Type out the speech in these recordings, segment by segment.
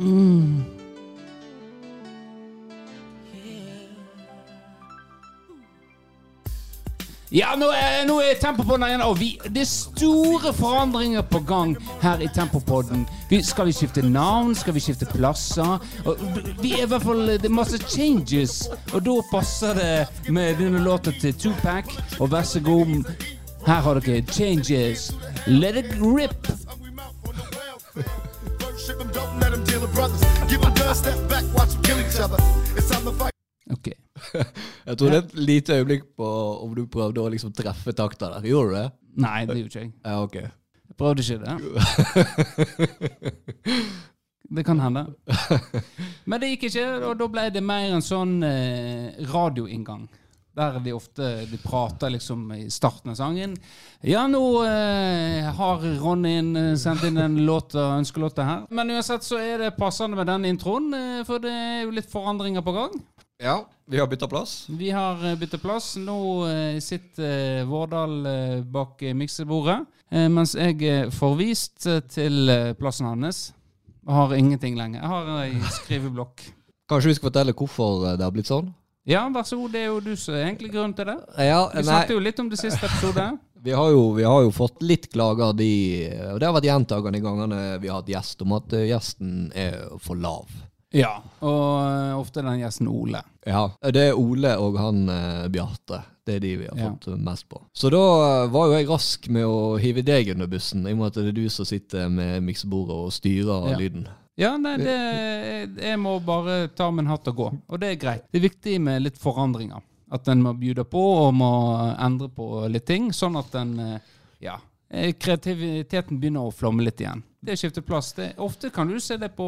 Mm. Ja, nå er, nå er Tempopodden igjen, og vi, det er store forandringer på gang her i Tempopodden. Vi, skal vi skifte navn? Skal vi skifte plasser? Og, vi er i hvert fall Det er masse changes, og da passer det med denne låta til Tupac. Og vær så god, her har dere changes. Let it rip. Brothers. Give them gun, step back, watch them kill each other. It's time to fight. Ok. Jeg tror det er et lite øyeblikk på om du prøvde å liksom treffe takta der. Gjorde du det? Nei, det gjorde ikke jeg. Ja, ok. Jeg prøvde ikke det. Det kan hende. Men det gikk ikke, og da ble det mer en sånn eh, radioinngang. Der de ofte de prater liksom i starten av sangen. Ja, nå eh, har Ronny eh, sendt inn en låt og ønskelåta her. Men uansett så er det passende med den introen, eh, for det er jo litt forandringer på gang. Ja, vi har bytta plass. Vi har bytta plass. Nå eh, sitter eh, Vårdal eh, bak eh, miksebordet, eh, mens jeg er forvist eh, til eh, plassen hans. Jeg har ingenting lenger. Jeg har ei skriveblokk. Kanskje vi skal fortelle hvorfor det har blitt sånn? Ja, vær så god. Det er jo du som er egentlig grunnen til det. Ja, Vi snakket jo litt om det siste episode. Vi har, jo, vi har jo fått litt klager, de, og det har vært gjentagende de gangene vi har hatt gjest, om at eh, gjesten er for lav. Ja, og eh, ofte den gjesten Ole. Ja, Det er Ole og han eh, Bjarte. Det er de vi har Ja. fått mest på. Så da eh, var jo jeg rask med å hive deg under bussen, i og med at det er du som sitter med miksebordet og styrer Ja. lyden. Ja, nei, det Jeg må bare ta min hatt og gå. Og det er greit. Det er viktig med litt forandringer. At en må bjude på og må endre på litt ting, sånn at den eh, Ja. eh, Kreativiteten begynner å flomme litt igjen. Det er skifte plass det, Ofte kan du se det på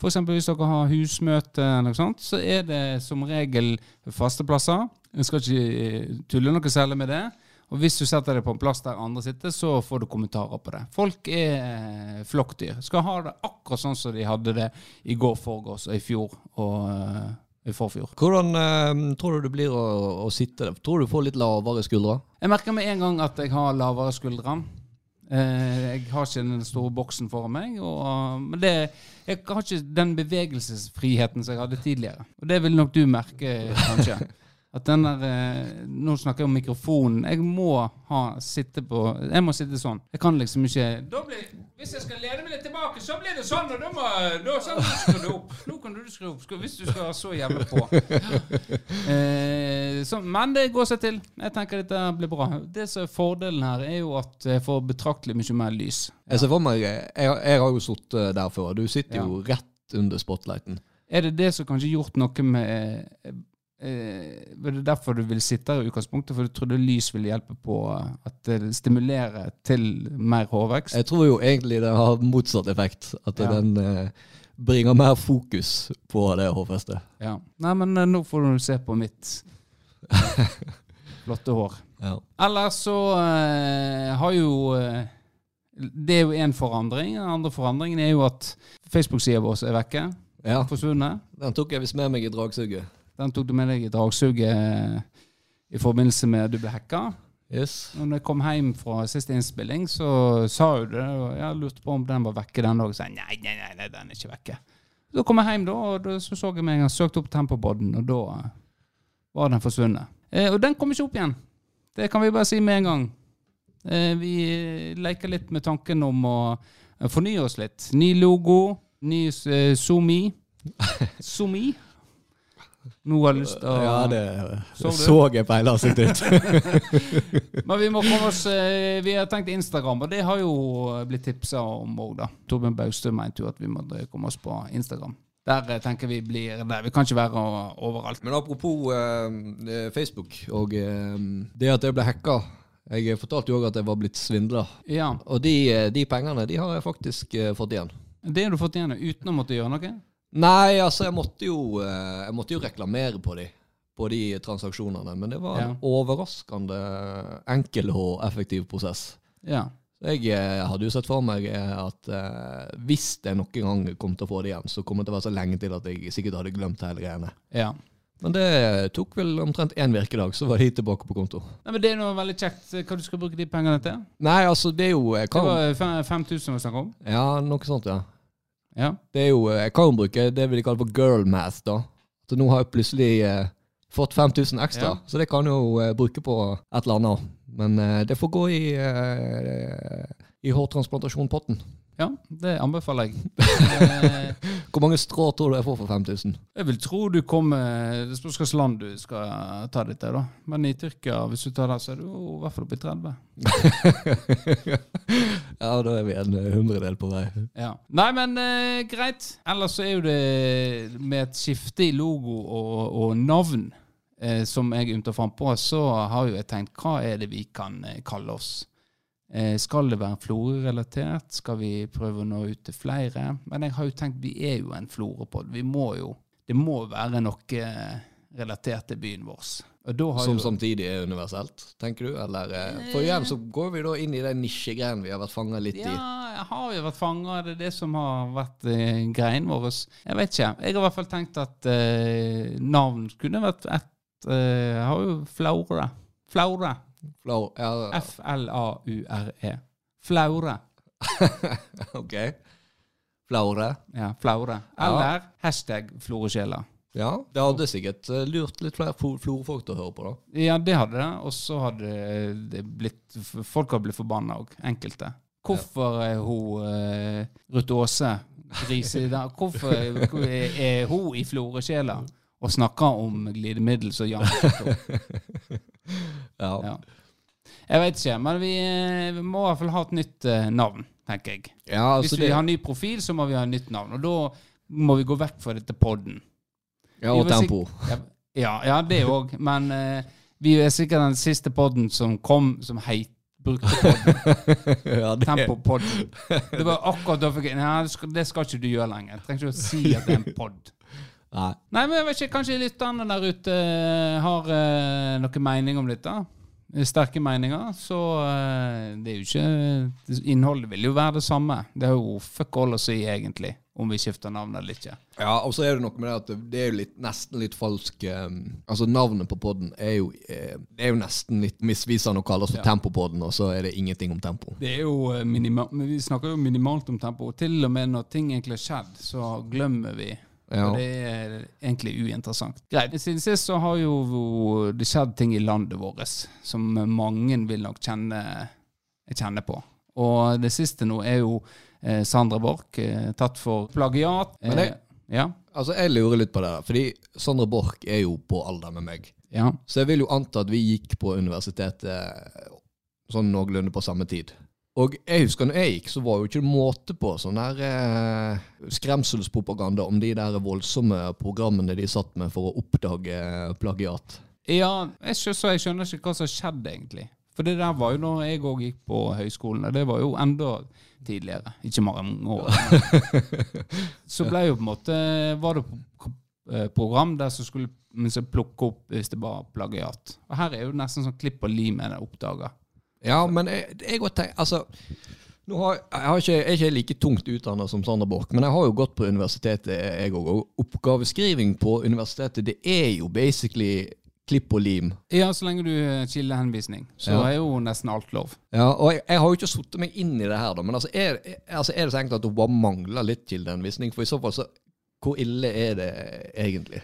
F.eks. hvis dere har husmøte, eller sånt, så er det som regel faste plasser. En skal ikke eh, tulle noe særlig med det. Og hvis du setter deg på en plass der andre sitter, så får du kommentarer på det. Folk er eh, flokkdyr. Skal ha det akkurat sånn som de hadde det i går, forgårs og i fjor og eh, i forfjor. Hvordan eh, tror du det blir å, å sitte der? Tror du du får litt lavere skuldre? Jeg merker med en gang at jeg har lavere skuldre. Eh, jeg har ikke den store boksen foran meg. Og, men det, jeg har ikke den bevegelsesfriheten som jeg hadde tidligere. Og det vil nok du merke, kanskje. At den der, eh, Nå snakker jeg om mikrofonen. Jeg må ha sitte på Jeg må sitte sånn. Jeg kan liksom ikke da blir, Hvis jeg skal lene meg litt tilbake, så blir det sånn, og da må da, sånn, skrur du opp. Nå kan du skru opp, hvis du skal være så jævlig på. Eh, så, men det går seg til. Jeg tenker dette blir bra. Det som er Fordelen her er jo at jeg får betraktelig mye mer lys. Jeg ser for meg, jeg, jeg har jo sittet der før. Du sitter Ja. jo rett under spotlighten. Er det det som kanskje gjort noe med eh, Var det derfor du vil sitte her i utgangspunktet? For du trodde lys ville hjelpe på eh, at det stimulerer til mer hårvekst? Jeg tror jo egentlig det har motsatt effekt. At Ja. den eh, bringer mer fokus på det hårfestet. Ja. Nei, men eh, nå får du se på mitt flotte hår. Ja. Ellers så eh, har jo eh, Det er jo én forandring. Den andre forandringen er jo at Facebook-sida vår er vekke. ja. Forsvunnet. Den tok jeg visst med meg i dragsuget. Den tok du med deg i dragsuget eh, i forbindelse med at du ble hacka. Yes. Når jeg kom hjem fra siste innspilling, så sa hun det. Og jeg lurte på om den var vekke den dagen. Så jeg, nei, nei, nei, nei, den er ikke vekke. Så kom jeg hjem, da, og da så, så jeg meg en gang, søkte opp Tempopodden, og da eh, var den forsvunnet. Eh, og den kom ikke opp igjen. Det kan vi bare si med en gang. Eh, vi leker litt med tanken om å eh, fornye oss litt. Ny logo, ny eh, Zoomi. Zomi. Nå har jeg lyst til å Ja, det Så jeg på peiler sitt ut. Men vi må komme oss eh, Vi har tenkt Instagram, og det har jo blitt tipsa om òg, da. Torbjørn Baustø mente jo at vi måtte komme oss på Instagram. Der eh, tenker vi blir der. Vi kan ikke være overalt. Men apropos eh, Facebook og eh, det at jeg ble hacka. Jeg fortalte jo òg at jeg var blitt svindla. Ja. Og de, eh, de pengene de har jeg faktisk eh, fått igjen. Det har du fått igjen uten å måtte gjøre noe? Nei, altså jeg måtte jo, eh, jeg måtte jo reklamere på de, på de transaksjonene. Men det var en overraskende enkel og effektiv prosess. Ja. Jeg eh, hadde jo sett for meg eh, at eh, hvis jeg noen gang kom til å få det igjen, så kom det til å være så lenge til at jeg sikkert hadde glemt hele greiene. ja. Men det tok vel omtrent én virkedag, så var de tilbake på konto. Nei, men Det er noe veldig kjekt. Hva du skal bruke de pengene til? Nei, altså det er jo Kan... Det var fem- 5000 vi snakket om. Ja, noe sånt, ja. Ja. Det er jo, eh, Jeg kan bruke det vi kaller for girl math, da. Så nå har jeg plutselig eh, fått 5000 ekstra, Ja. så det kan jeg jo eh, bruke på et eller annet. Men eh, det får gå i, eh, i hårtransplantasjonpotten. ja, det anbefaler jeg. Eh, Hvor mange strå tror du jeg får for 5000? Jeg vil tro du kommer Det spørs hvilket land du skal ta det til, da. Men i Tyrkia, hvis du tar det, så er du i hvert fall oppe i 30. da er vi en eh, hundredel på vei. Ja. Nei, men eh, greit. Ellers så er jo det med et skifte i logo og, og navn, eh, som jeg ymter fram på, så har jo jeg tenkt hva er det vi kan eh, kalle oss? Eh, skal det være Florø-relatert? Skal vi prøve å nå ut til flere? Men jeg har jo tenkt, vi er jo en Florø-pod. Vi må jo Det må være noe eh, relatert til byen vår. Som jo, samtidig er universelt, tenker du? Eller, eh, for igjen så går vi da inn i den nisjegreien vi har vært fanga litt i. Ja, har jo vært fanga. Det er det som har vært eh, greien vår. Jeg vet ikke. Jeg har i hvert fall tenkt at eh, navn kunne vært ett eh, har jo Flaure. Flaure. F-l-a-u-r-e. Flaure. ok. Flaure. Ja, Flaure. Eller hashtag Floresjela. Ja, det hadde sikkert eh, lurt litt flere flo- florfolk til å høre på, da. Ja, det hadde det. Og så hadde det blitt Folk hadde blitt forbanna òg. Enkelte. Hvorfor er hun uh, Ruth Aase grise der? Hvorfor er, er hun i Floresjela og snakker om glidemiddel som Jan Ja. Ja. Jeg vet ikke, men vi, eh, vi må i hvert fall ha et nytt uh, navn, tenker jeg. Ja, Hvis altså vi det, har ny profil, så må vi ha et nytt navn. Og da må vi gå vekk fra dette podden. Ja, og tempo. Ja, ja det òg. Men eh, vi er sikkert den siste podden som kom som heit, brukte podden. ja, det, Tempopodden. Det var akkurat da fikk jeg Nei, det skal, det skal ikke du gjøre lenger. Jeg trenger ikke å si at det er en pod. Nei. Nei, men jeg vet ikke, Kanskje lytterne der ute eh, har uh, noen mening om dette? Eh, Sterke meninger. Så uh, det er jo ikke Innholdet vil jo være det samme. Det er jo fuck all å si, egentlig, om vi skifter navn eller ikke. Ja, og så er det noe med det at det er jo litt, nesten litt falsk um, Altså, navnet på podden er jo eh, Det er jo nesten litt misvisende å kalle oss for Ja. Tempopodden, og så er det ingenting om tempo. Det er jo eh, minima Vi snakker jo minimalt om tempo. og Til og med når ting egentlig har skjedd, så glemmer vi. Ja. Og det er egentlig uinteressant. Greit. Siden sist så har jo det skjedd ting i landet vårt som mange vil nok kjenne, kjenne på. Og det siste nå er jo Sandra Borch eh, tatt for plagiat. Men jeg, Eh, ja. Altså, jeg lurer litt på det fordi Sondre Borch er jo på alder med meg. ja. Så jeg vil jo anta at vi gikk på universitetet sånn noenlunde på samme tid. Og jeg husker når jeg gikk, så var jo ikke det måte på sånn der eh, skremselspropaganda om de der voldsomme programmene de satt med for å oppdage eh, plagiat. Ja, jeg, så jeg skjønner ikke hva som skjedde, egentlig. For det der var jo når jeg òg gikk på høyskolen, og det var jo enda tidligere. Ikke mange år. Så ble jo på en måte Var det eh, program der som skulle plukke opp hvis det var plagiat. Og her er jo nesten sånn klipp og lim en oppdager. Ja, men jeg, jeg tenker, altså nå har, jeg, har ikke, jeg er ikke like tungt utdannet som Sander Borch, men jeg har jo gått på universitetet, jeg òg. Og oppgaveskriving på universitetet, det er jo basically klipp og lim. Ja, så lenge du eh, skiller henvisning, så Ja. er jo nesten alt lov. Ja, og jeg, jeg har jo ikke satt meg inn i det her, da, men altså er, altså er det så enkelt at hun bare mangler litt kildehenvisning? For i så fall, så hvor ille er det egentlig?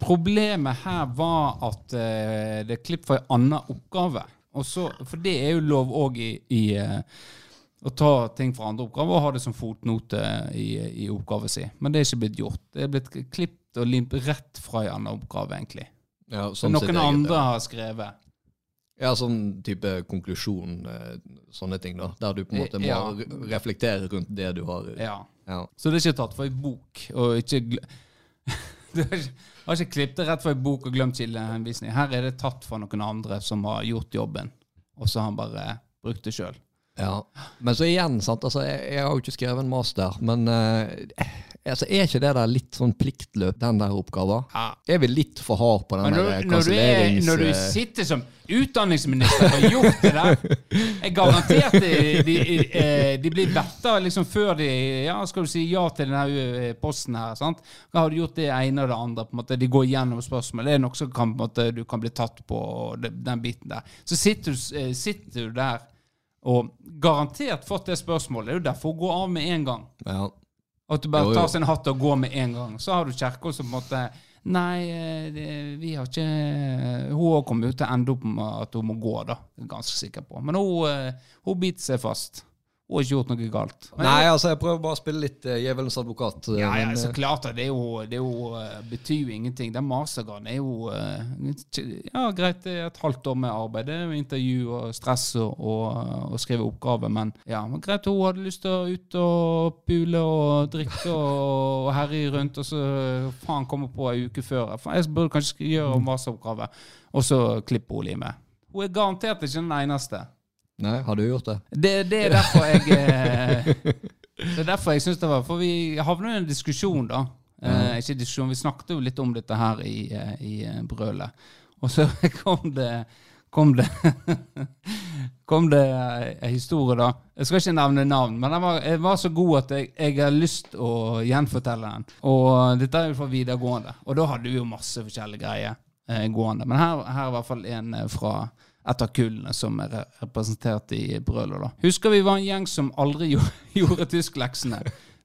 Problemet her var at uh, det er klipp fra en annen oppgave. Og så, for det er jo lov òg i, i uh, å ta ting fra andre oppgaver og ha det som fotnote i, i oppgaven sin. Men det er ikke blitt gjort. Det er blitt klippet og limt rett fra en annen oppgave, egentlig. Ja, Som sitt noen eget, andre ja. har skrevet. Ja, sånn type konklusjon, eh, sånne ting, da. Der du på en måte må Ja. reflektere rundt det du har Ja. Ja. Så det er ikke tatt fra ei bok, og ikke Du har ikke, har ikke klippet det rett fra ei bok og glemt kildehenvisning. Her er det tatt fra noen andre som har gjort jobben, og så har han bare brukt det sjøl. Ja, men så igjen, sant, altså, jeg, jeg har jo ikke skrevet en master, men eh, altså, er ikke det der litt sånn pliktløp, den der oppgaven? Ja. Er vi litt for hard på den når, der når, du kansellerings... når du eh, sitter som utdanningsminister og har gjort det der Jeg garantert de, de, eh, de blir vetta liksom før de Ja, skal du si ja til denne eh, posten her? sant? Da har du gjort det ene og det andre. på en måte, De går gjennom spørsmål. Det er noe som kan, måte, du kan bli tatt på, den biten der. Så sitter du, sitter du der og garantert fått det spørsmålet. Det er jo derfor hun går av med en gang. Ja. At du bare Jo, jo. tar sin hatt og går med en gang. Så har du Kjerkol som på en måte Nei, eh, det, vi har ikke Hun har kommer jo til å ende opp med at hun må gå, da. Ganske sikker på. Men hun, eh, hun biter seg fast. Hun har ikke gjort noe galt. Men- Nei, altså, jeg prøver bare å spille litt uh, djevelens advokat. eh, ja, ja, men, så eh, klart det er jo, det er jo uh, betyr jo ingenting. Den mastergraden er jo uh, Ja, greit, det er et halvt år med arbeid. Det er intervju og stress og, og, og skrive oppgave, men ja, men greit, hun hadde lyst til å ut og pule og drikke og, og herje rundt, og så faen komme på ei uke før. Jeg burde kanskje sk- gjøre masteroppgave, og så klipper hun limet. Hun er garantert ikke den eneste. Nei, har du gjort det? Det, det er derfor jeg eh, Det er derfor jeg syns det var For vi havnet i en diskusjon, da. Eh, ikke diskusjon, Vi snakket jo litt om dette her i, eh, i eh, brølet. Og så kom det Kom det Kom det en historie, da. Jeg skal ikke nevne navn, men den var, var så god at jeg, jeg har lyst å gjenfortelle den. Og dette er jo fra videregående, og da hadde vi jo masse forskjellige greier eh, gående. Men her, her er i hvert fall en fra et av kullene som er representert i Brøler. da. Husker vi var en gjeng som aldri gjorde, gjorde tyskleksene.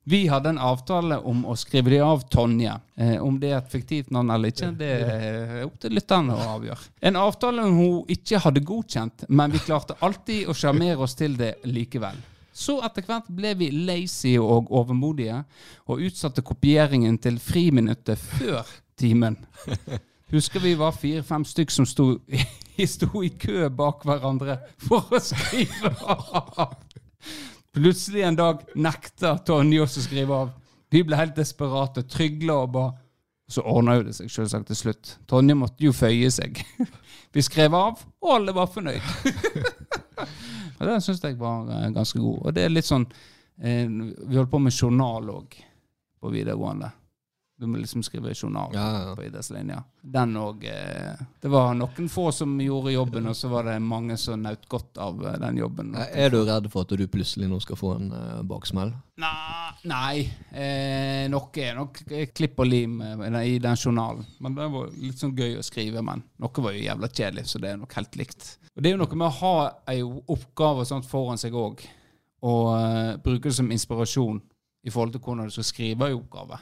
Vi hadde en avtale om å skrive de av Tonje. Eh, om det er et fiktivt navn eller ikke, det er opp til lytterne å avgjøre. En avtale hun ikke hadde godkjent, men vi klarte alltid å sjarmere oss til det likevel. Så etter hvert ble vi lazy og overmodige, og utsatte kopieringen til friminuttet før timen. Husker vi var fire-fem stykk som sto, sto i kø bak hverandre for å skrive av. Plutselig en dag nekta Tonje oss å skrive av. Vi ble helt desperate, trygla og ba. Så ordna jo det seg selvsagt til slutt. Tonje måtte jo føye seg. Vi skrev av, og alle var fornøyd. Og Den syns jeg var eh, ganske god. Og det er litt sånn eh, Vi holdt på med journal òg på videregående. Du må liksom skrive journal Ja, ja. på idrettslinja. Den òg eh, Det var noen få som gjorde jobben, og så var det mange som nøt godt av eh, den jobben. Er du redd for at du plutselig nå skal få en eh, baksmell? Nei, nei eh, noe er nok klipp og lim eh, i den journalen. Men det var litt sånn gøy å skrive, men noe var jo jævla kjedelig, så det er nok helt likt. Og det er jo noe med å ha ei oppgave sånt foran seg òg, og eh, bruke det som inspirasjon i forhold til hvordan du skal skrive ei oppgave.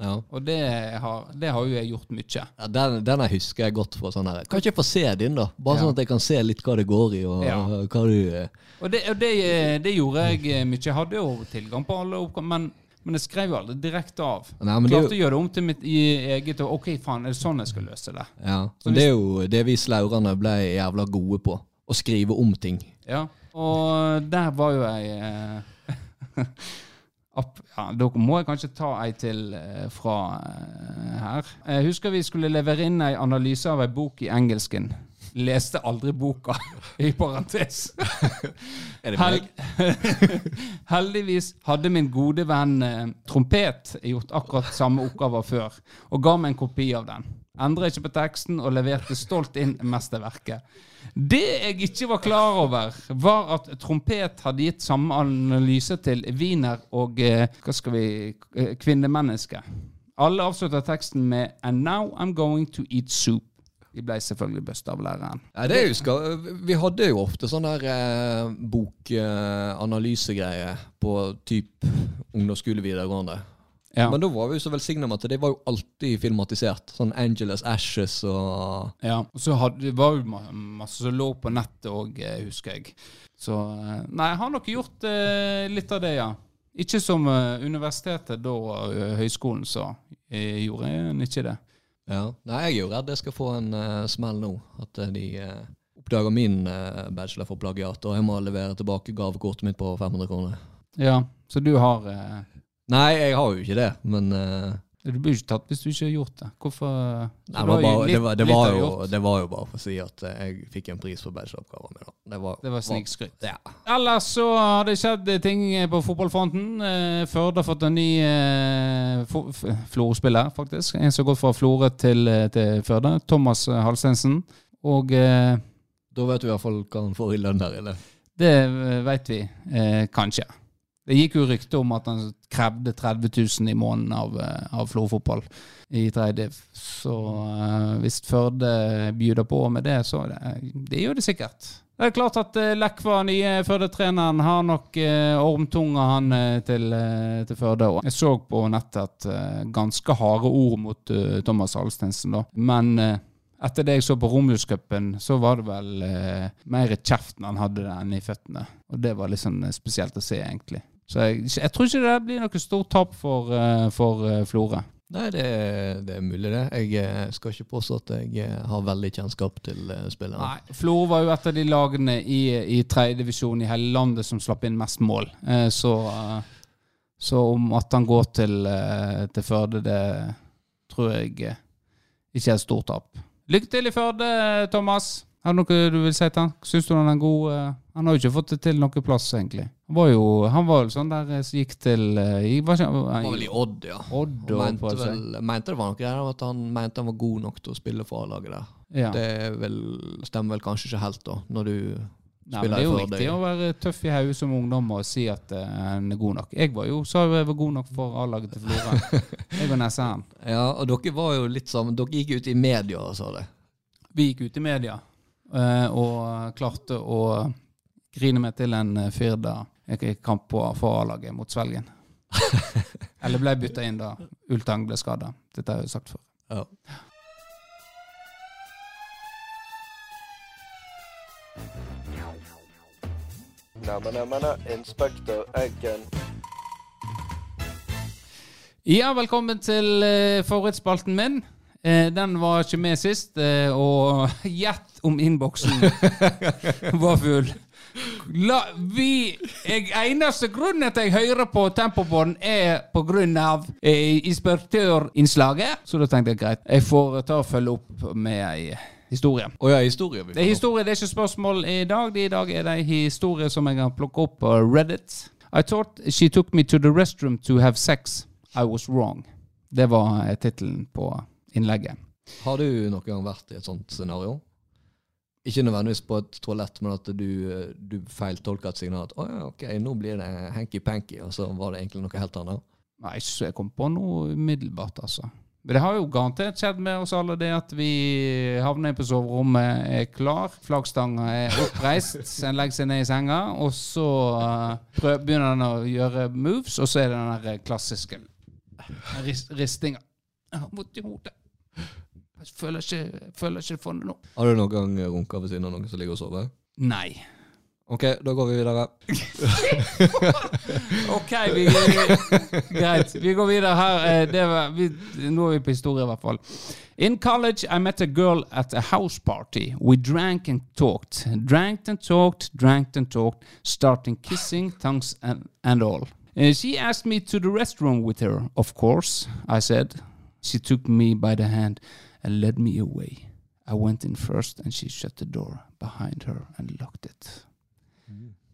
Ja. Og det har, det har jo jeg gjort mye. Ja, den, den jeg husker jeg godt fra sånn her Kan ikke jeg få se din, da? Bare Ja. sånn at jeg kan se litt hva det går i, og Ja. hva du eh, Og det, og det, det gjorde jeg eh, mye. Jeg hadde jo tilgang på alle oppgaver, men, men jeg skrev jo aldri direkte av. Nei, Klarte å gjøre det om til mitt i eget og OK, faen, er det sånn jeg skal løse det? ja. Så det er jo det vi slaurene ble jævla gode på. Å skrive om ting. Ja. Og der var jo jeg eh, ja, Da må jeg kanskje ta ei til eh, fra eh, her. Jeg husker vi skulle levere inn ei analyse av ei bok i engelsken. Leste aldri boka, i parentes. Er det meg? Heldigvis hadde min gode venn eh, Trompet gjort akkurat samme oppgaver før, og ga meg en kopi av den. Endra ikke på teksten og leverte stolt inn mesterverket. Det jeg ikke var klar over, var at Trompet hadde gitt samme analyse til Wiener og eh, hva skal vi kvinnemennesket. kvinnemenneske. Alle avslutta teksten med And now I'm going to eat soup. De ble selvfølgelig busta av læreren. Ja, det husker. Vi hadde jo ofte sånn der eh, bokanalysegreie på typ ungdomsskole videregående. Ja. Men da var vi jo så velsigna med at det var jo alltid filmatisert. Sånn Angeles Ashes og Ja, og så hadde, det var jo masse som lå på nettet òg, husker jeg. Så eh, Nei, jeg har nok gjort eh, litt av det, ja. Ikke som eh, universitetet, da uh, høyskolen, så jeg gjorde jeg ikke det. Ja. Nei, jeg er jo redd jeg skal få en eh, smell nå. At eh, de eh, oppdager min eh, bachelor for plagiat, og jeg må levere tilbake gavekortet mitt på 500 kroner. Ja, så du har eh, Nei, jeg har jo ikke det, men uh, Du blir jo ikke tatt hvis du ikke har gjort det. Hvorfor nei, det, var bare, bare, det, var, det, var jo, det var jo bare for å si at eh, jeg fikk en pris for bacheloroppgaven min. da. Det var, Det var snikskryt. Ja. Ellers så har det skjedd ting på fotballfronten. Eh, Førde har fått en ny eh, Florø-spiller, faktisk. En som har gått fra Florø til, eh, til Førde. Thomas eh, Halstensen. Og eh, Da vet du i hvert fall hva han får i lønn der inne. det vet vi eh, kanskje. Det gikk jo rykte om at han krevde 30 000 i måneden av, eh, av Flo-fotball i tredjediv. Så uh, hvis Førde byr på med det, så det, det gjør det sikkert. Det er klart at uh, Lekva, nye Førde-treneren, har nok uh, ormtunga han eh, til, til Førde. Og jeg så på nettet at ganske harde ord mot Thomas Alstensen, da. Men etter det jeg så på Romjulscupen, så var det vel mer kjeft når han hadde den i føttene. Og det var litt sånn uh, spesielt å se, egentlig. Så jeg, jeg tror ikke det blir noe stort tap for, uh, for uh, Florø. Nei, det, det er mulig, det. Jeg eh, skal ikke påstå at jeg eh, har veldig kjennskap til spillerne. Nei, Florø var jo et av de lagene i, i tredjedivisjon i hele landet som slapp inn mest mål. Eh, så, eh, så om at han går til, eh, til Førde, det tror jeg eh, ikke er et stort tap. Lykke til i Førde, Thomas. Har du noe du vil si til han? Syns du han er god? eh? Han har jo ikke fått det til noen plass, egentlig. Han var jo han var sånn der eh, som gikk til eh, i, var ikke, Han var vel i Odd, ja. Odd Og mente, på vel, mente det var noe der at han mente han var god nok til å spille for A-laget der. Ja. Det er vel, stemmer vel kanskje ikke helt, da, når du Nei, men det er jo viktig deg. å være tøff i hodet som ungdom og si at uh, en er god nok. Jeg var jo sa jo jeg var god nok for A-laget til Florø. jeg og Nesseren. Ja, og dere var jo litt sammen. Dere gikk ut i media og sa det. Vi gikk ut i media og klarte å grine meg til en eh, Firda eh, kamp på for A-laget mot Svelgen. Eller ble bytta inn da Ultang ble skada. Dette har jeg jo sagt før. Ja. Ja, velkommen til eh, favorittspalten min. Eh, den var ikke med sist, eh, og gjett om innboksen var full. La, vi, jeg, eneste grunnen til at jeg hører på Tempobånd, er på grunn av eh, inspektørinnslaget. Så da tenkte jeg greit, jeg får ta og følge opp med ei historie. Oh, ja, historie. Det er historie, det er ikke spørsmål i dag. Det I dag er det historie som jeg har plukket opp på Reddit. I thought she took me to the restroom to have sex. I was wrong. Det var eh, tittelen på innlegget. Har du noen gang vært i et sånt scenario? Ikke nødvendigvis på et toalett, men at du, du feiltolka et signal. At oh, ja, ok, nå blir det hanky-panky, og så var det egentlig noe helt annet. Nei, ikke så jeg kom på noe umiddelbart, altså. Men det har jo garantert skjedd med oss alle det at vi havner på soverommet, er klar, flaggstanga er oppreist, en legger seg ned i senga, og så eh, prøv, begynner den å gjøre moves, og så er det den der klassiske rist, ristinga. Vondt i hodet. Jeg føler ikke, føler ikke for det nå. Har du noen gang runka ved siden av noen som ligger og sover? Nei. Ok, da går vi videre. Ok, vi, greit. Vi går videre her. Eh, Det var, vi, nå er vi på historie, i hvert fall. In college, I met a girl at a house party. We drank and talked. Drank and talked, drank and talked, starting kissing, tongues and, and all. Uh, she asked me to the restroom with her, of course, I said. She took me by the hand and led me away. I went in first and she shut the door behind her and locked it.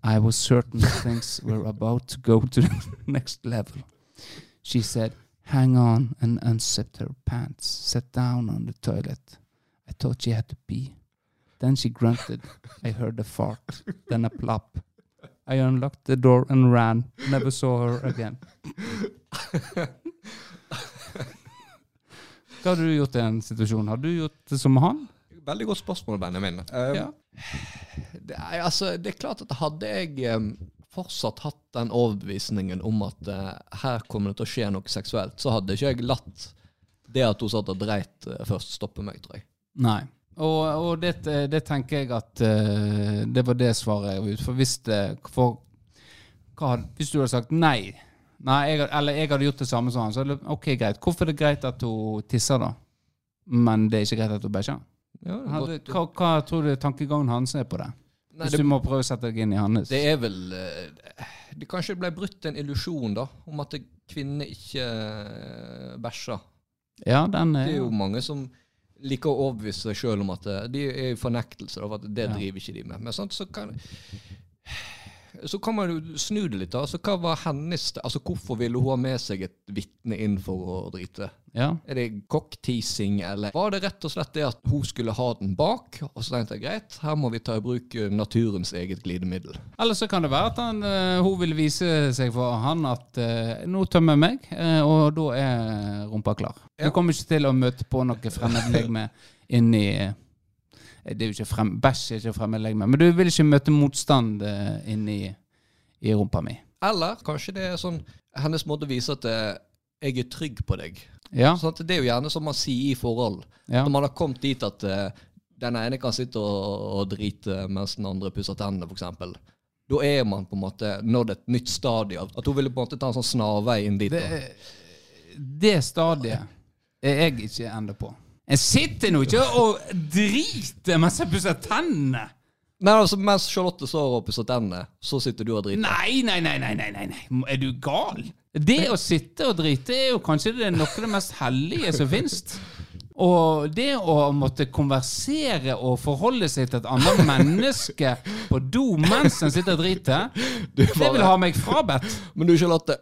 I was certain things were about to go to the next level. She said, Hang on, and unzipped her pants, sat down on the toilet. I thought she had to pee. Then she grunted. I heard a fart, then a plop. I unlocked the door and ran. Never saw her again. Hva hadde du gjort i den situasjonen? Hadde du gjort det som han? Veldig godt spørsmål, Benjamin. Um, Ja. det, er, altså, det er klart at hadde jeg um, fortsatt hatt den overbevisningen om at uh, her kommer det til å skje noe seksuelt, så hadde ikke jeg latt det at hun satt og dreit uh, først, stoppe meg, tror jeg. Nei. Og, og det, det tenker jeg at uh, det var det svaret jeg var ute for. Hvis, det, for, hva, hvis du hadde sagt nei, nei jeg, eller jeg hadde gjort det samme som han, så ok, greit. Hvorfor er det greit at hun tisser, da? Men det er ikke greit at hun bæsjer? Ja, Hadde- Hva, hva tror du tankegangen hans er på det? Nei, Hvis det, du må prøve å sette deg inn i hans. det er vel uh, det Kanskje ble brutt en illusjon da, om at kvinner ikke uh, bæsjer. ja, den er, Det er jo mange som liker å overbevise seg sjøl om at uh, de er i fornektelse, for at det Ja. driver ikke de med. Men sånt så kan så kan man jo snu det litt. Altså, hva var hennes Altså, Hvorfor ville hun ha med seg et vitne inn for å drite? Ja. Er det cockteasing, eller var det rett og slett det at hun skulle ha den bak? Og så tenkte jeg greit, her må vi ta i bruk eh, naturens eget glidemiddel. Eller så kan det være at han, eh, hun vil vise seg for han at eh, nå tømmer jeg meg, og da er rumpa klar. Ja. Du kommer ikke til å møte på noe fremmedlegeme inni Det er jo ikke frem, Bæsj er ikke fremmedlegeme, men du vil ikke møte motstand eh, inni i rumpa mi. Eller kanskje det er sånn hennes måte å vise at eh, jeg er trygg på deg. Ja. Sånn det er jo gjerne som man sier i forhold. ja. Når man har kommet dit at eh, den ene kan sitte og, og drite mens den andre pusser tennene, f.eks. Da er man på en måte nådd et nytt stadie. At hun ville på en måte ta en sånn snarvei inn dit. Det, det stadiet er jeg ikke ennå på. Jeg sitter nå ikke og driter mens jeg pusser tennene. Men altså Mens Charlotte står og pusser tennene, så sitter du og driter. Nei, nei, nei, nei, nei, nei, nei. Er du gal? Det å sitte og drite er jo kanskje det noe av det mest hellige som fins. Og det å måtte konversere og forholde seg til et annet menneske på do mens en sitter og driter, det vil ha meg frabedt. Men du, Charlotte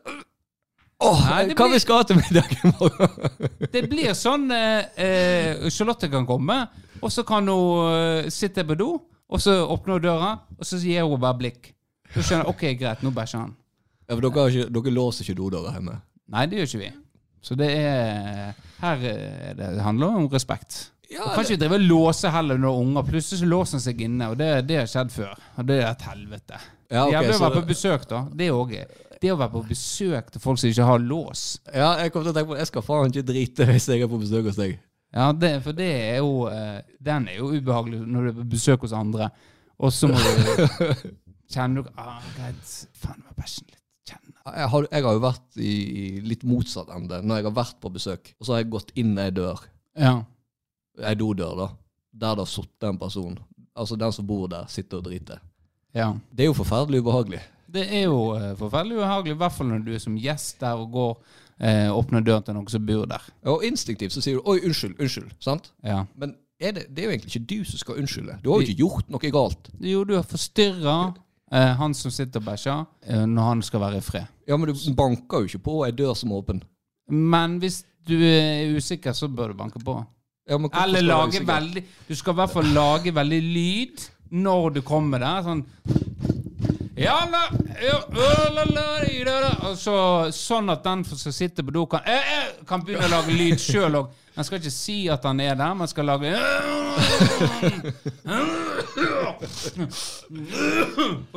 Åh, Nei, hva blir- vi skal ha til middag i morgen? Det blir sånn eh, eh, Charlotte kan komme, og så kan hun uh, sitte på do, og så åpner hun døra, og så gir hun bare blikk. Så skjønner hun, ok, greit, nå bæsjer han. Ja, for dere, ikke, dere låser ikke dodøra hjemme? Nei, det gjør ikke vi. Så det er Her er det, handler om respekt. Ja, kan ikke drive og låse heller når unger Plutselig så låser han seg inne, og det, det har skjedd før. Og det er et helvete. Ja, okay, å så være på besøk, da. Det òg er Det å være på besøk til folk som ikke har lås. Ja, jeg kom til å tenke på Jeg skal faen ikke drite hvis jeg er på besøk hos deg. Ja, det, for det er jo eh, Den er jo ubehagelig når du er på besøk hos andre, og så må du kjenne du ah, Greit, faen, var bæsjen litt. Kjenne. Jeg har, jeg har jo vært i, i litt motsatt ende når jeg har vært på besøk. Og så har jeg gått inn ei dør, Ja. ei dodør, da, der det har sittet en person. Altså den som bor der, sitter og driter. ja. Det er jo forferdelig ubehagelig. Det er jo eh, forferdelig ubehagelig, i hvert fall når du er som gjest der og går eh, åpner døren til noen som bor der. Og instinktivt så sier du 'oi, unnskyld', unnskyld. sant? Ja. Men det, det er jo egentlig ikke du som skal unnskylde. Du har jo ikke gjort noe galt. Jo, du har forstyrra eh, han som sitter og bæsjer, eh, når han skal være i fred. Ja, Men du banker jo ikke på ei dør som er åpen. Men hvis du er usikker, så bør du banke på. Ja, men Eller lage veldig Du skal i hvert fall lage veldig lyd når du kommer der. Sånn ja, la, ja, ø, la, la, i, da, da. Og så, sånn at den som sitter på do, kan, kan begynne å lage lyd sjøl òg. Man skal ikke si at han er der, man skal lage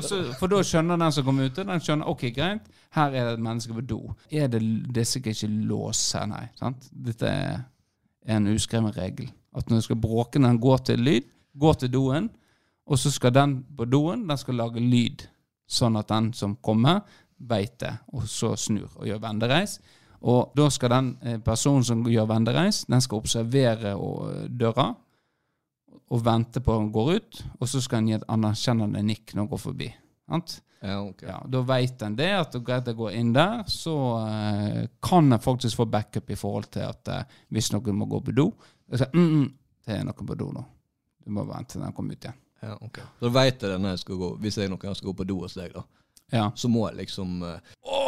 så, For da skjønner den som kommer ute, den skjønner ok, greit, her er det et menneske på do. Er det, det er sikkert ikke lås her, nei. sant? Dette er en uskreven regel. At når du skal bråke den går til lyd, går til doen, og så skal den på doen den skal lage lyd, sånn at den som kommer, veit det, og så snur og gjør vendereis. Og da skal den eh, personen som gjør vendereis, den skal observere døra og vente på at den går ut, og så skal den gi et anerkjennende nikk når den går forbi. Ja, okay. Ja, da vet en det, at greit å gå inn der, så eh, kan en faktisk få backup i forhold til at eh, hvis noen må gå på do så, mm, mm, Det er noen på do nå. Du må vente til den kommer ut igjen. Ja, ok. Så veit vet jeg det når jeg skal gå Hvis jeg noen gang skal gå på do hos deg, da. Ja. Så må jeg liksom eh, Å,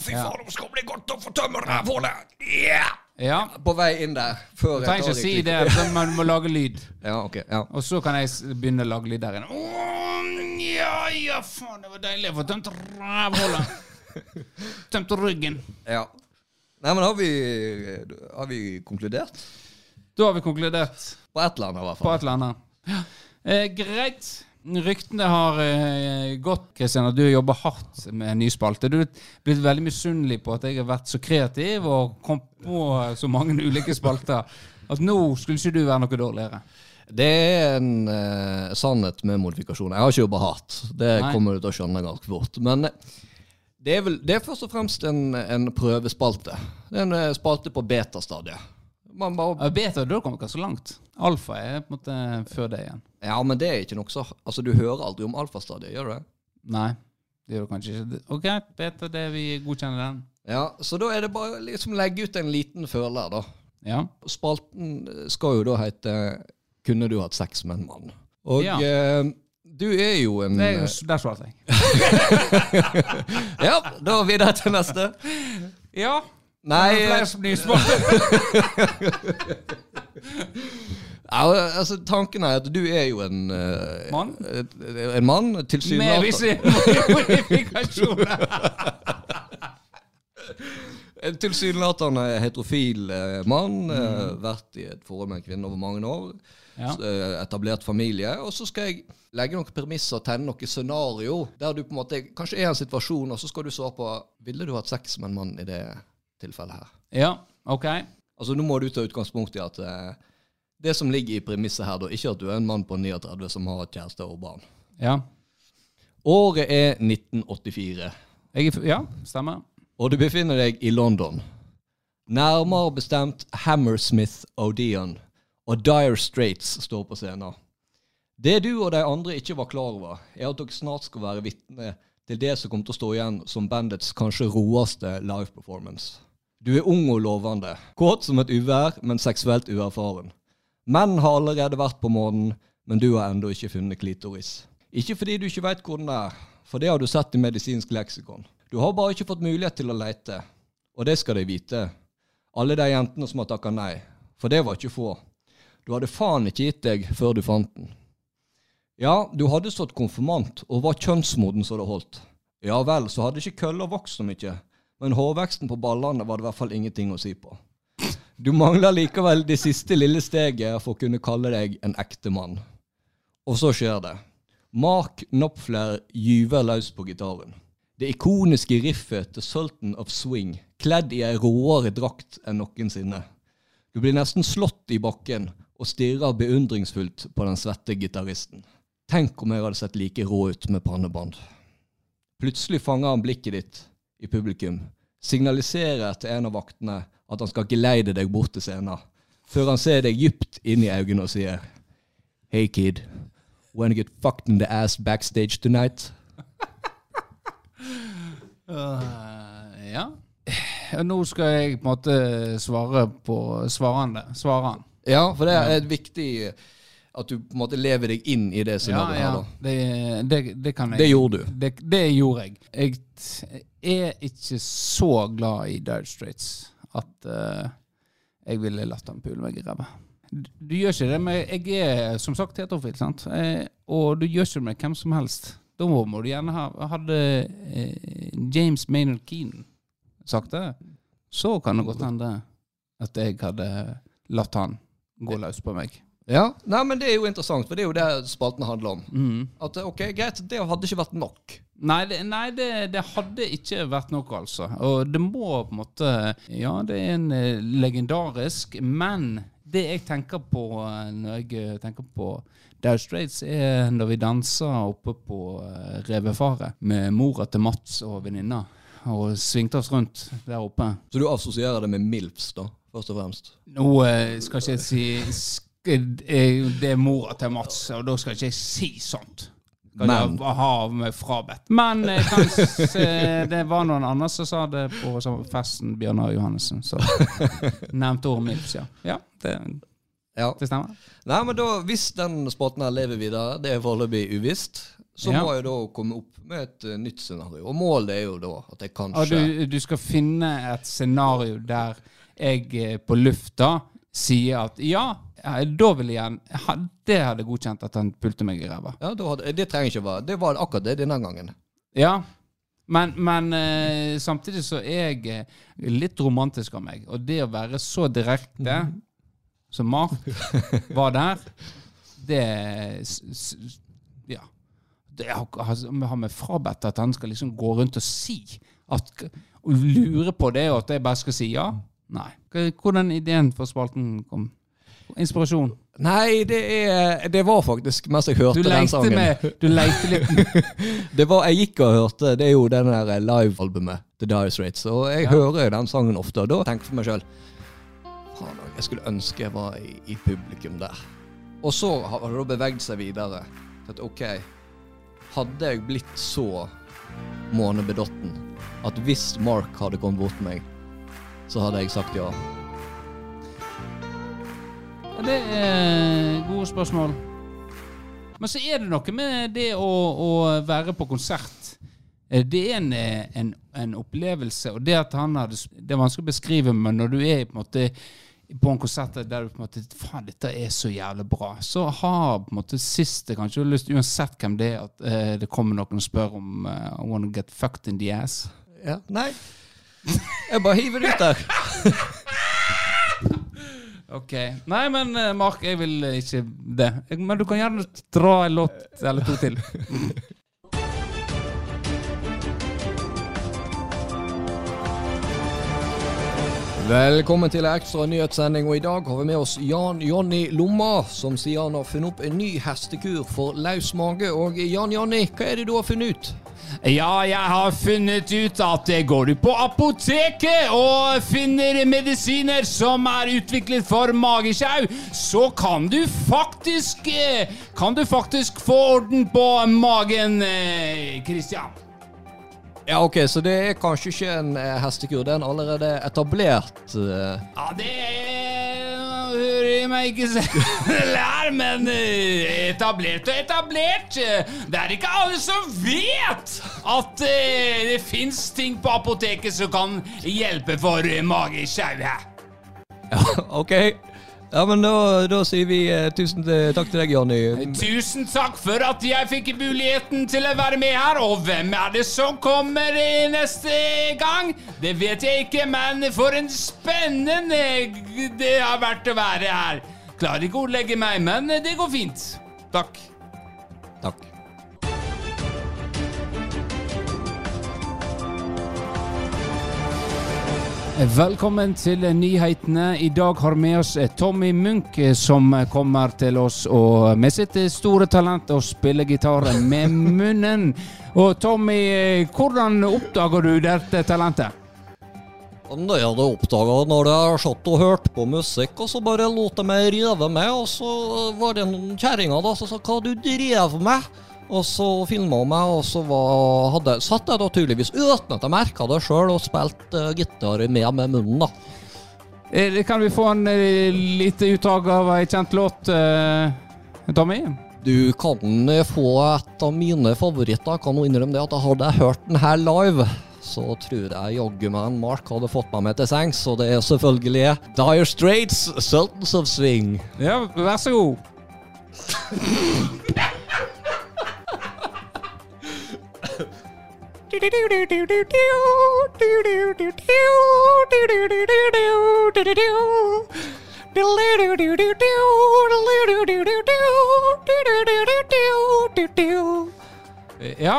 fy Ja. faen, nå skal det bli godt å få tømme rævhullet! Yeah! ja. På vei inn der. Før Du trenger ikke å si det, men man må lage lyd. Ja, ok. Ja. Og så kan jeg s- begynne å lage lyd der inne. Åh, ja, ja, faen, det var deilig å få tømt rævhullet. Tømt ryggen. ja. Nei, men har vi, har vi konkludert? Da har vi konkludert. På et eller annet, i hvert På fall. et eller annet. Ja. Eh, greit. Ryktene har eh, gått, Kristian, at du jobber hardt med en ny spalte. Du er blitt veldig misunnelig på at jeg har vært så kreativ og kom på så mange ulike spalter. At nå skulle ikke du være noe dårligere. Det er en eh, sannhet med modifikasjon. Jeg har ikke jobba hardt. Det Nei. kommer du til å skjønne ganske fort. Men eh, det er, vel, det er først og fremst en, en prøvespalte. Det er en eh, spalte på betastadiet. Man bare Ja, Beta, da kommer dere så langt. Alfa er på en måte før det igjen. Ja, men det er ikke noe så Altså, du hører aldri om alfastadiet, gjør du det? Nei, det gjør du kanskje ikke. Ok, beta, det vi godkjenner den. Ja, så da er det bare liksom legge ut en liten føler, da. Ja. Spalten skal jo da hete 'Kunne du hatt sex med en mann?' Og Ja. eh, Du er jo en Det er, jo- der svarte jeg. Ja, da videre til neste. Ja. Nei, altså tanken er at du er jo en eh, Mann? En mann, Med tilsynelatende. visse modifikasjoner. En tilsynelatende heterofil eh, mann. eh, vært i et forhold med en kvinne over mange år. Ja. etablert familie. Og så skal jeg legge noen premisser og tegne noe scenario der du på en måte kanskje er i en situasjon, og så skal du svare på Ville du hatt sex med en mann i det tilfellet her? Ja, ok. Altså Nå må du ta utgangspunkt i at eh, det som ligger i premisset her, da, ikke at du er en mann på 39 som har kjæreste og barn. Ja. Året er 1984. Jeg er, ja, stemmer. Og du befinner deg i London. Nærmere bestemt Hammersmith Odeon og Dire Straits står på scenen. Det du og de andre ikke var klar over, er at dere snart skal være vitne til det som kommer til å stå igjen som bandets kanskje roeste live performance. Du er ung og lovende, kåt som et uvær, men seksuelt uerfaren. Menn har allerede vært på månen, men du har ennå ikke funnet klitoris. Ikke fordi du ikke veit hvor den er, for det har du sett i medisinsk leksikon. Du har bare ikke fått mulighet til å leite, og det skal de vite. Alle de jentene som har takka nei, for det var ikke få. Du hadde faen ikke gitt deg før du fant den. Ja, du hadde stått konfirmant og var kjønnsmoden så det holdt. Ja vel, så hadde ikke kølla vokst så mye, men hårveksten på ballene var det i hvert fall ingenting å si på. Du mangler likevel det siste lille steget for å kunne kalle deg en ekte mann. Og så skjer det. Mark Knopfler gyver løs på gitaren. Det ikoniske riffet til Sultan of Swing, kledd i ei råere drakt enn noensinne. Du blir nesten slått i bakken og stirrer beundringsfullt på den svette gitaristen. Tenk om jeg hadde sett like rå ut med pannebånd. Plutselig fanger han blikket ditt i publikum, signaliserer til en av vaktene at han skal geleide deg bort til scenen, før han ser deg dypt inn i øynene og sier Hey kid, wanna get fucked in the ass backstage tonight? uh, ja. Ja, Nå skal jeg på en måte svare på svarende. Svare han. Ja, for det er et viktig at du på en måte lever deg inn i det Ja, scenarioet ja. her, da. Det, det, det kan jeg. Det gjorde du. Det, det gjorde jeg. Jeg er ikke så glad i Dire Straits at uh, jeg ville latt han pule meg i ræva. Du, gjør ikke det med Jeg er som sagt heterofil, sant? Eh, og du gjør ikke det med hvem som helst. Da må, må du gjerne ha Hadde eh, James Maynard Keane sagt det, så kan det godt hende at jeg hadde latt han gå løs på meg. Ja, Nei, men det er jo interessant, for det er jo det spalten handler om. Mm. At ok, greit, det hadde ikke vært nok. Nei, det, nei det, det hadde ikke vært noe, altså. Og det må på en måte Ja, det er en eh, legendarisk, men det jeg tenker på eh, når jeg eh, tenker på Dow Straits, er når vi danser oppe på Revefaret med mora til Mats og venninna, og svingte oss rundt der oppe. Så du assosierer det med MILFs, da, først og fremst? Nå eh, skal ikke jeg si eh, Det er mora til Mats, og da skal ikke jeg si sånt. Men. jeg. Men jeg kan s- eh, det var noen andre som sa det på festen, Bjørnar Johannessen, så nevnte ordet mitt, ja. Ja, det, Ja. det stemmer. Nei, men da, hvis den spalten her lever videre, det er foreløpig uvisst, så Ja. må jeg da komme opp med et eh, nytt scenario. Og målet er jo da at jeg kanskje du, du skal finne et scenario der jeg eh, på lufta sier at ja, eh, da vil jeg ha- Det hadde godkjent at han pulte meg i ræva. Ja, hadde, Det trenger ikke være Det var akkurat det denne gangen. Ja, men, men eh, samtidig så er jeg eh, litt romantisk av meg. Og det å være så direkte som Mark var der, det Ja. Det har meg frabedt at han skal liksom gå rundt og si at, Og lure på det, og at jeg bare skal si ja. Nei. Hvordan ideen for spalten kom? Inspirasjon. Nei, det er Det var faktisk mens jeg hørte Du den sangen. med Du lekte litt Det var, Jeg gikk og hørte Det er jo den der live-albumet The Dire Straits. Og jeg Ja. hører den sangen ofte, og da tenker jeg for meg sjøl jeg skulle ønske jeg var i, i publikum der. Og så har det da beveget seg videre. At OK, hadde jeg blitt så månebedotten at hvis Mark hadde kommet bort til meg, så hadde jeg sagt ja. Det er gode spørsmål. Men så er det noe med det å, å være på konsert. Eh, Det er en, eh, en, en opplevelse, og det at han hadde Det er vanskelig å beskrive, men når du er på en måte på en konsert der du på en måte Faen, dette er så jævlig bra. Så har på en måte siste kanskje du har lyst, uansett hvem det er, at eh, det kommer noen og spør om uh, I wanna get fucked in the ass. Ja, nei. Jeg bare hiver det ut der. Ok. Nei, men eh, Mark, jeg vil eh, ikke det. Men du kan gjerne dra en låt eller to til. Velkommen til ekstra nyhetssending, og i dag har vi med oss Jan Jonny Lomma, som sier han har funnet opp en ny hestekur for løs mage. Og Jan Jonny, hva er det du har funnet ut? Ja, jeg har funnet ut at eh, går du på apoteket og finner medisiner som er utviklet for magesjau, så kan du faktisk eh, Kan du faktisk få orden på magen, Kristian. Christian. Ja, ok, Så det er kanskje ikke en eh, hestekur, det er en allerede etablert eh, Ja, det hører meg ikke selv her, men eh, etablert og etablert. eh, Det er ikke alle som vet at eh, det fins ting på apoteket som kan hjelpe for eh, Ja, Ok. Ja, men da, da sier vi eh, tusen til- takk til deg, Jonny. Tusen takk for at jeg fikk muligheten til å være med her. Og hvem er det som kommer eh, neste gang? Det vet jeg ikke, men for en spennende det har vært å være her. Klarer ikke å ordlegge meg, men eh, det går fint. Takk. Velkommen til nyhetene. I dag har vi med oss eh, Tommy Munch, eh, som kommer til oss og med sitt eh, store talent og spiller gitar med munnen. Og Tommy, hvordan oppdager du dette talentet? Det jeg hadde oppdaga når jeg satt og hørte på musikk, og så bare lot jeg meg rive med, og så var det noen kjerringer som sa 'hva du drev med'? Og så filma meg, og så var, hadde, satt jeg naturligvis uten at jeg merka det sjøl, og spilte uh, gitar med med munnen, da. Eh, Kan vi få en eh, lite utdrag av ei kjent låt, eh, Tommy? Du kan få et av mine favoritter. Jeg kan jo innrømme det at hadde jeg hørt den her live, så tror jeg jaggu meg en Mark hadde fått meg med til sengs, og det er selvfølgelig Dire Straits, 'Sultans of Swing'. Ja, vær så god. Ja.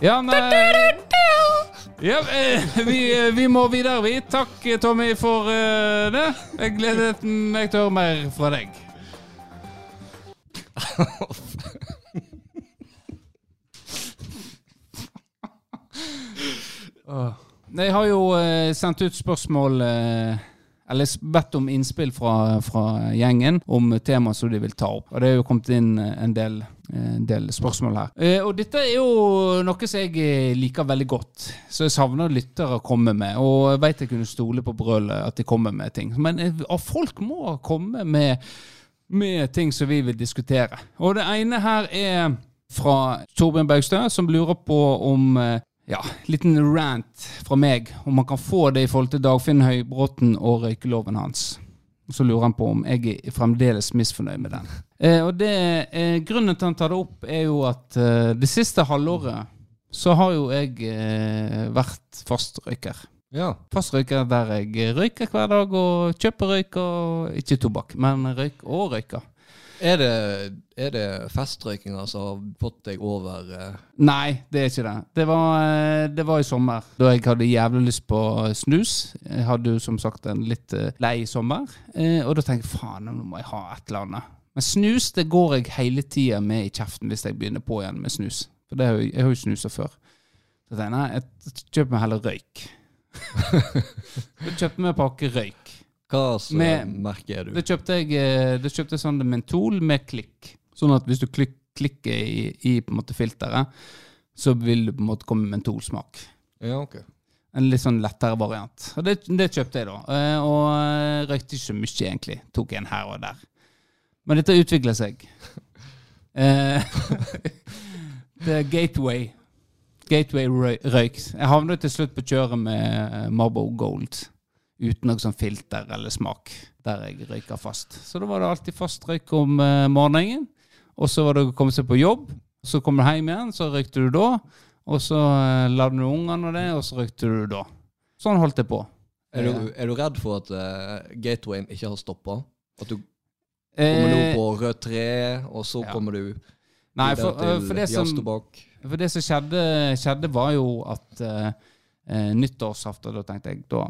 Ja, nei ja, eh, vi, vi må videre, vi. Takk, Tommy, for eh, det. Jeg gleder meg til å høre mer fra deg. Jeg har jo eh, sendt ut spørsmål eh, Eller bedt om innspill fra, fra gjengen om tema som de vil ta opp. Og det er jo kommet inn eh, en del, eh, en del spørsmål her. Eh, og dette er jo noe som jeg liker veldig godt. Så jeg savner lyttere å komme med. Og jeg vet jeg kunne stole på brølet at de kommer med ting. Men folk må komme med, med ting som vi vil diskutere. Og det ene her er fra Torbjørn Baugstø, som lurer på om eh, ja, liten rant fra meg, om man kan få det i forhold til Dagfinn Høybråten og røykeloven hans. Og Så lurer han på om jeg er fremdeles misfornøyd med den. Eh, og det, eh, Grunnen til han tar det opp, er jo at eh, det siste halvåret så har jo jeg eh, vært fastrøyker. Ja. Fastrøyker der jeg røyker hver dag og kjøper røyk og Ikke tobakk, men røyk og røyker. Er det, er det festrøykinga som har fått deg over eh, Nei, det er ikke det. Det var, eh, det var i sommer, da jeg hadde jævlig lyst på snus. Jeg hadde jo som sagt en litt eh, lei sommer, eh, og da tenkte jeg faen, nå må jeg ha et eller annet. Men snus det går jeg hele tida med i kjeften hvis jeg begynner på igjen med snus. For det har jo, jeg har jo snusa før. Så tenkte jeg jeg kjøper meg heller røyk. Jeg kjøpte vi en pakke røyk. Hva Med- merke er du? Det kjøpte jeg da kjøpte jeg sånn mentol med klikk. Sånn at hvis du klik, klikker i, i på en måte filteret, så vil det på en måte komme mentolsmak. Ja, ok. En litt sånn lettere variant. Og det, det kjøpte jeg, da. Eh, og eh, røykte ikke så mye, egentlig. Tok en her og der. Men dette utvikler seg. The Gateway. Gateway røyk. Jeg havnet til slutt på kjøret med eh, Marbo Gold. Uten noe sånn filter eller smak. Der jeg røyker fast. Så da var det alltid fast røyk om eh, morgenen. Og så var det å komme seg på jobb. Så kom du hjem igjen, så røykte du da. Og så uh, lagde du ungene og det, og så røykte du da. Sånn holdt jeg på. Er du, er du redd for at uh, gatewayen ikke har stoppa? At du kommer nå Eh, på rødt tre, og så ja. kommer du Nei, for, uh, for det som? For det som skjedde, skjedde var jo at eh, eh, nyttårsaften, da tenkte jeg da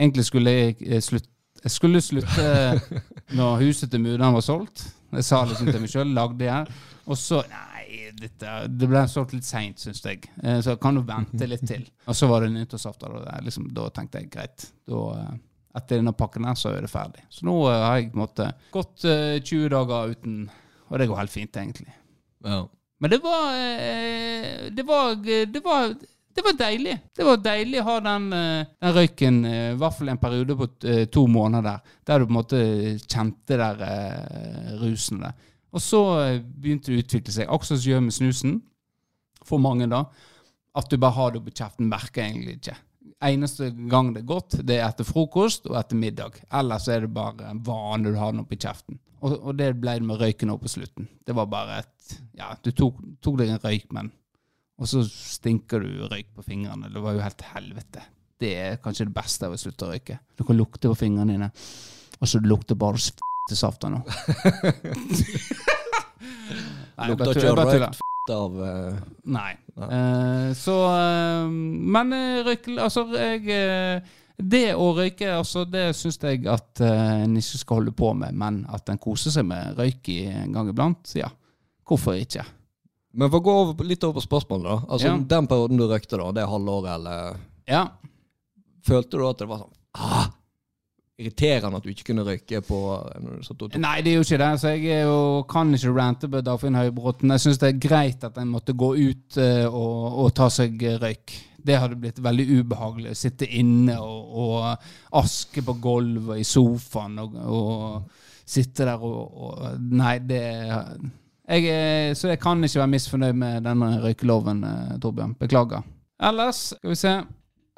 Egentlig skulle jeg eh, slutte Jeg skulle slutte når huset til mudder'n var solgt. Jeg sa liksom til meg sjøl, lagde jeg. Og så Nei, dette, det ble solgt litt seint, syns jeg. Eh, så kan du vente litt til. Og så var det nyttårsaften. og Liksom, da tenkte jeg greit. Da, eh, etter denne pakken her, så er det ferdig. Så nå har jeg på en måte gått eh, 20 dager uten Og det går helt fint, egentlig. Ja. Men det var, eh, det var Det var det var deilig. Det var deilig å ha den, eh, den røyken, eh, i hvert fall en periode på to måneder, der du på en måte kjente der rusen der. Og så begynte det å utvikle seg, akkurat som gjør med snusen, for mange da, at du bare har det på kjeften, merker egentlig ikke. Eneste gang det er godt, det er etter frokost og etter middag. Ellers er det bare en vane du har den oppi kjeften. Og, og det ble det med røyken òg på slutten. Det var bare et Ja, du tok, tok deg en røyk, men Og så stinker du røyk på fingrene. Det var jo helt helvete. Det er kanskje det beste av å slutte å røyke. Du kan lukte på fingrene dine, og så lukter bare f***saft nå. Nei, nå. Lukter ikke røykt av uh, Nei. Uh, så uh, Men røyke Altså, jeg Det å røyke, altså, det syns jeg at eh, en ikke skal holde på med, men at en koser seg med røyk i en gang iblant, ja. Hvorfor ikke? Men for å gå over, litt over på spørsmålet, da. Altså, Ja. Den perioden du røykte, da, det halvåret, eller Ja. Følte du at det var sånn ah, Irriterende at du ikke kunne røyke på satt Nei, det er jo ikke det. Så jeg er jo, kan ikke rante på Dagfinn Høybråten. Jeg syns det er greit at en måtte gå ut uh, og, og ta seg røyk. Det hadde blitt veldig ubehagelig. å Sitte inne og, og aske på gulvet i sofaen og, og sitte der og, og Nei, det jeg, Så jeg kan ikke være misfornøyd med denne røykeloven, eh, Torbjørn. Beklager. Ellers skal vi se.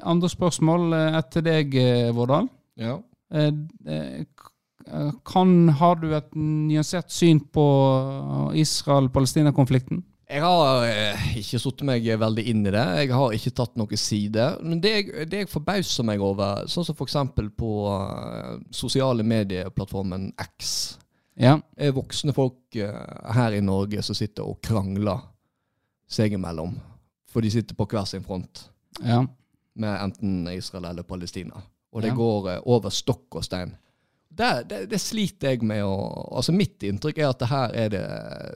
Andre spørsmål eh, etter deg, eh, Vårdal. Ja. Eh, eh, Kan, har du et nyansert syn på Israel-Palestina-konflikten? Jeg har eh, ikke satt meg veldig inn i det. Jeg har ikke tatt noen side. Men det jeg, det jeg forbauser meg over, sånn som f.eks. på uh, sosiale medieplattformen X, Ja. er voksne folk eh, her i Norge som sitter og krangler seg imellom. For de sitter på hver sin front ja. med enten Israel eller Palestina. Og det Ja. går eh, over stokk og stein. Det, det, det sliter jeg med å Altså Mitt inntrykk er at det her er det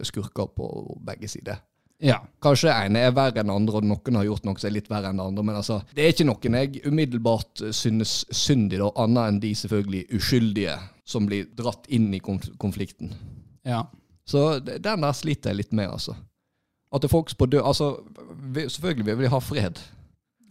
skurker på begge sider. ja. Kanskje ene er verre enn andre, og noen har gjort noe som er litt verre enn andre. Men altså, det er ikke noen jeg umiddelbart synes synd i, annet enn de selvfølgelig uskyldige som blir dratt inn i konf konflikten. ja. Så den der sliter jeg litt med, altså. At det er folk på død Altså, vi, selvfølgelig vil vi ha fred.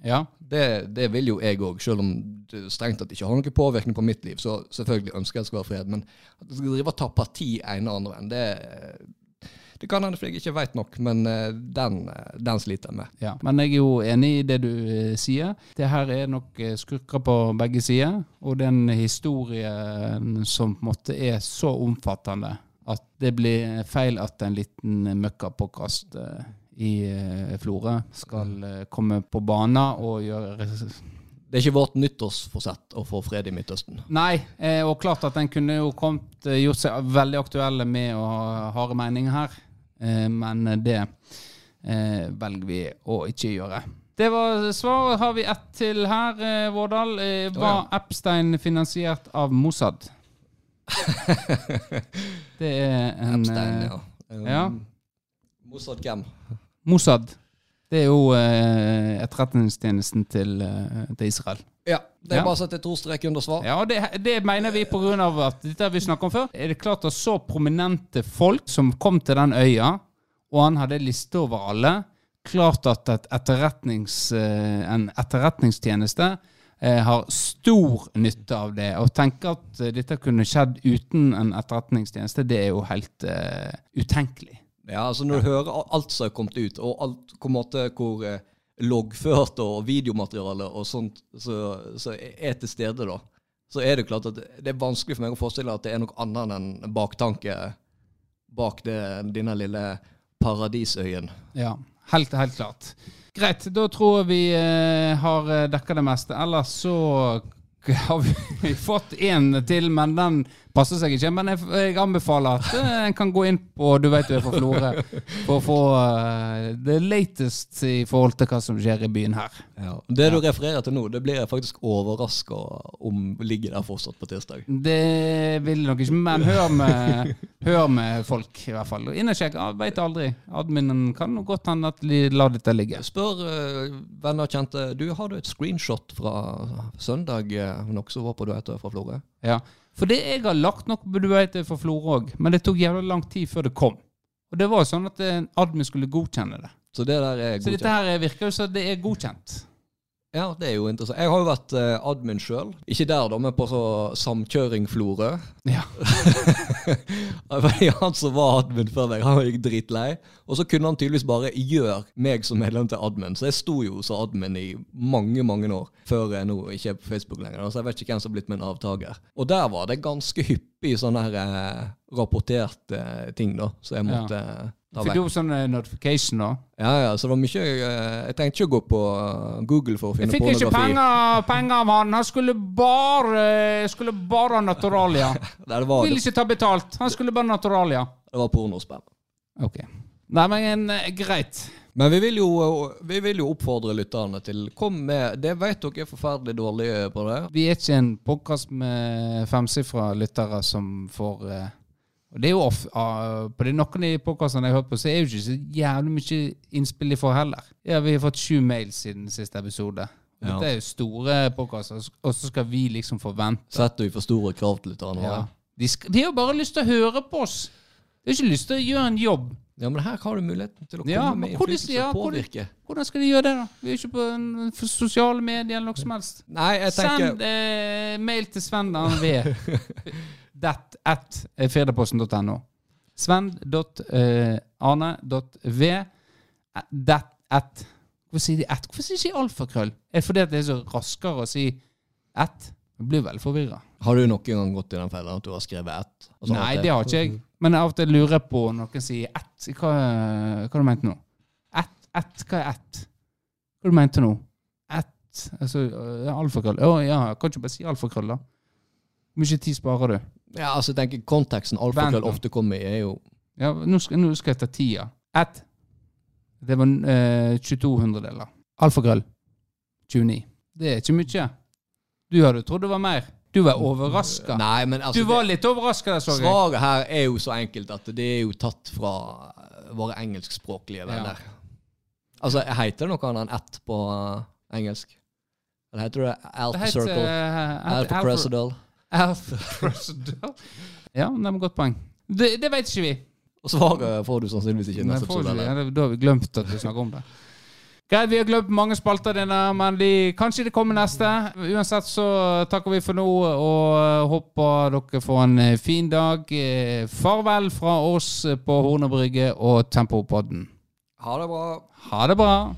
Ja. Det, det vil jo jeg òg, selv om det strengt tatt ikke har noen påvirkning på mitt liv. Så selvfølgelig ønsker jeg det skal være fred. Men at jeg skal drive og ta parti ene og andre veien, det, det kan hende fordi jeg ikke veit nok. Men eh, den, eh, den sliter jeg med. Ja, men jeg er jo enig i det du eh, sier. Det her er nok skurker på begge sider. Og den historien som på en måte er så omfattende at det blir feil at en liten møkkapåkast i eh, Florø skal eh, komme på banen og gjøre Det er ikke vårt nyttårsforsett å få fred i Midtøsten. Nei, eh, og klart at en kunne jo kommet, gjort seg veldig aktuelle med å ha harde meninger her. Men det velger vi å ikke gjøre. Det var svar. Har vi ett til her, Vårdal? Var Epstein finansiert av Mossad? Det er en Epstein, ja. Um, ja. Mossad hvem? Mossad. Det er jo eh, etterretningstjenesten til, eh, til Israel. Ja, det er Ja. bare å sette to strek under svar. Ja, det, det mener vi av at dette har vi snakket om før. Er det klart at så prominente folk som kom til den øya, og han hadde liste over alle, klart at et etterretnings, eh, en etterretningstjeneste eh, har stor nytte av det. Å tenke at dette kunne skjedd uten en etterretningstjeneste, det er jo helt eh, utenkelig. Ja, altså Når du hører alt som er kommet ut, og alt på en måte hvor eh, loggført og videomateriale og sånt så, så er til stede, da, så er det klart at det er vanskelig for meg å forestille at det er noe annet enn en baktanke bak det, denne lille paradisøyen. Ja, helt, helt klart. Greit, da tror jeg vi eh, har dekka det meste. Ellers så har vi fått én til, men den passer seg ikke. Men jeg, jeg anbefaler at eh, en kan gå inn på Du vet du er fra Florø, for å få uh, det latest i forhold til hva som skjer i byen her. Det du refererer til nå, det blir jeg faktisk overraska om ligger der fortsatt på tirsdag. Det vil jeg nok ikke, men hør med, hør med folk, i hvert fall. Innersjekk, ja, veit aldri. Adminen kan godt hende at de lar dette ligge. Spør uh, venner og kjente Du, har du et screenshot fra søndag noe var på du vet, fra Florø? Ja. For det jeg har lagt noe på du vet, for Florø òg, men det tok jævla lang tid før det kom. Og det var jo sånn at en admin skulle godkjenne det. Så det der er Så dette her virker jo som det er godkjent. Ja, det er jo interessant. Jeg har jo vært eh, admin sjøl. Ikke der, da, men på så samkjøring Florø. Ja. Han som var admin før meg, han gikk dritlei. Og så kunne han tydeligvis bare gjøre meg som medlem til admin. Så jeg sto jo som admin i mange, mange år. Før jeg nå ikke er på Facebook lenger. Så jeg vet ikke hvem som har blitt min avtaker. Og der var det ganske hyppig sånne her eh, rapporterte eh, ting, da. Så jeg måtte eh, ta Fikk du sånn eh, notification da? Ja, ja, så det var mye eh, Jeg trengte ikke å gå på eh, Google for å finne pornografi. Jeg fikk ikke penger, penger av han. Han skulle bare, skulle bare ha naturalia. Nei, det var, Vil ikke ta betalt. Han skulle bare naturalia. det var pornospenn. Ok. Nei, men eh, greit. Men vi vil, jo, vi vil jo oppfordre lytterne til Kom med Det vet dere er forferdelig dårlige på det. Vi er ikke en podkast med femsifra lyttere som får eh, Og det er jo off, uh, På de noen av de podkastene jeg har hørt på, så er jo ikke så jævlig mye innspill de får heller. Ja, Vi har fått sju mails siden siste episode. Ja. Dette er jo store podkaster, og så skal vi liksom forvente Setter vi for store krav til lytterne ja. de, sk de har bare lyst til å høre på oss. De har ikke lyst til å gjøre en jobb. Ja, men her har du muligheten til å komme Ja, med innflytelse ja, og påvirke. Hvordan skal de gjøre det, da? Vi er ikke på en, sosiale medier eller noe som helst. Nei, jeg tenker Send eh, mail til Sven da han at firdaposten.no. Sven.arne.v. That at Hvorfor sier de at? Hvorfor sier de ikke alfakrøll? Er det fordi at det er så raskere å si at? Jeg blir veldig forvirra. Har du noen gang gått i den fella at du har skrevet ett? Altså Nei, det har ikke jeg. Men av og til lurer jeg på når noen sier ett. Hva, hva du mente nå? Ett, ett, hva er ett? Hva du mente nå? Ett altså, Alfakrøll. Å ja, kan ikke bare si alfakrøll, da? Hvor mye tid sparer du? Ja, altså jeg tenker Konteksten alfakrøll ofte kommer i, er jo Ja, nå skal, nå skal jeg ta tida. Ett. Det var eh, 22 hundredeler. Alfakrøll. 29. Det er ikke mye. Du hadde trodd det var mer. Du var overraska. Altså Du var litt overraska, så det, jeg. Svaret her er jo så enkelt at det er jo tatt fra våre engelskspråklige venner. Altså, heter det noe annet enn ett på engelsk? Eller heter det Alpha Circle? eh, Alpha Crescedal? Alpha Crescedal. Ja, det er godt poeng. Det, det vet ikke vi. Og svaret får du sannsynligvis ikke i Nei, neste får episode. ikke Ja, det- Da har vi glemt at vi snakker om det. Greit, vi har glemt mange spalter dine, men de, kanskje det kommer neste. Uansett så takker vi for nå og håper dere får en eh, fin dag. Eh, Farvel fra oss på Hornebrygge og Tempopodden. Ha det bra. Ha det bra.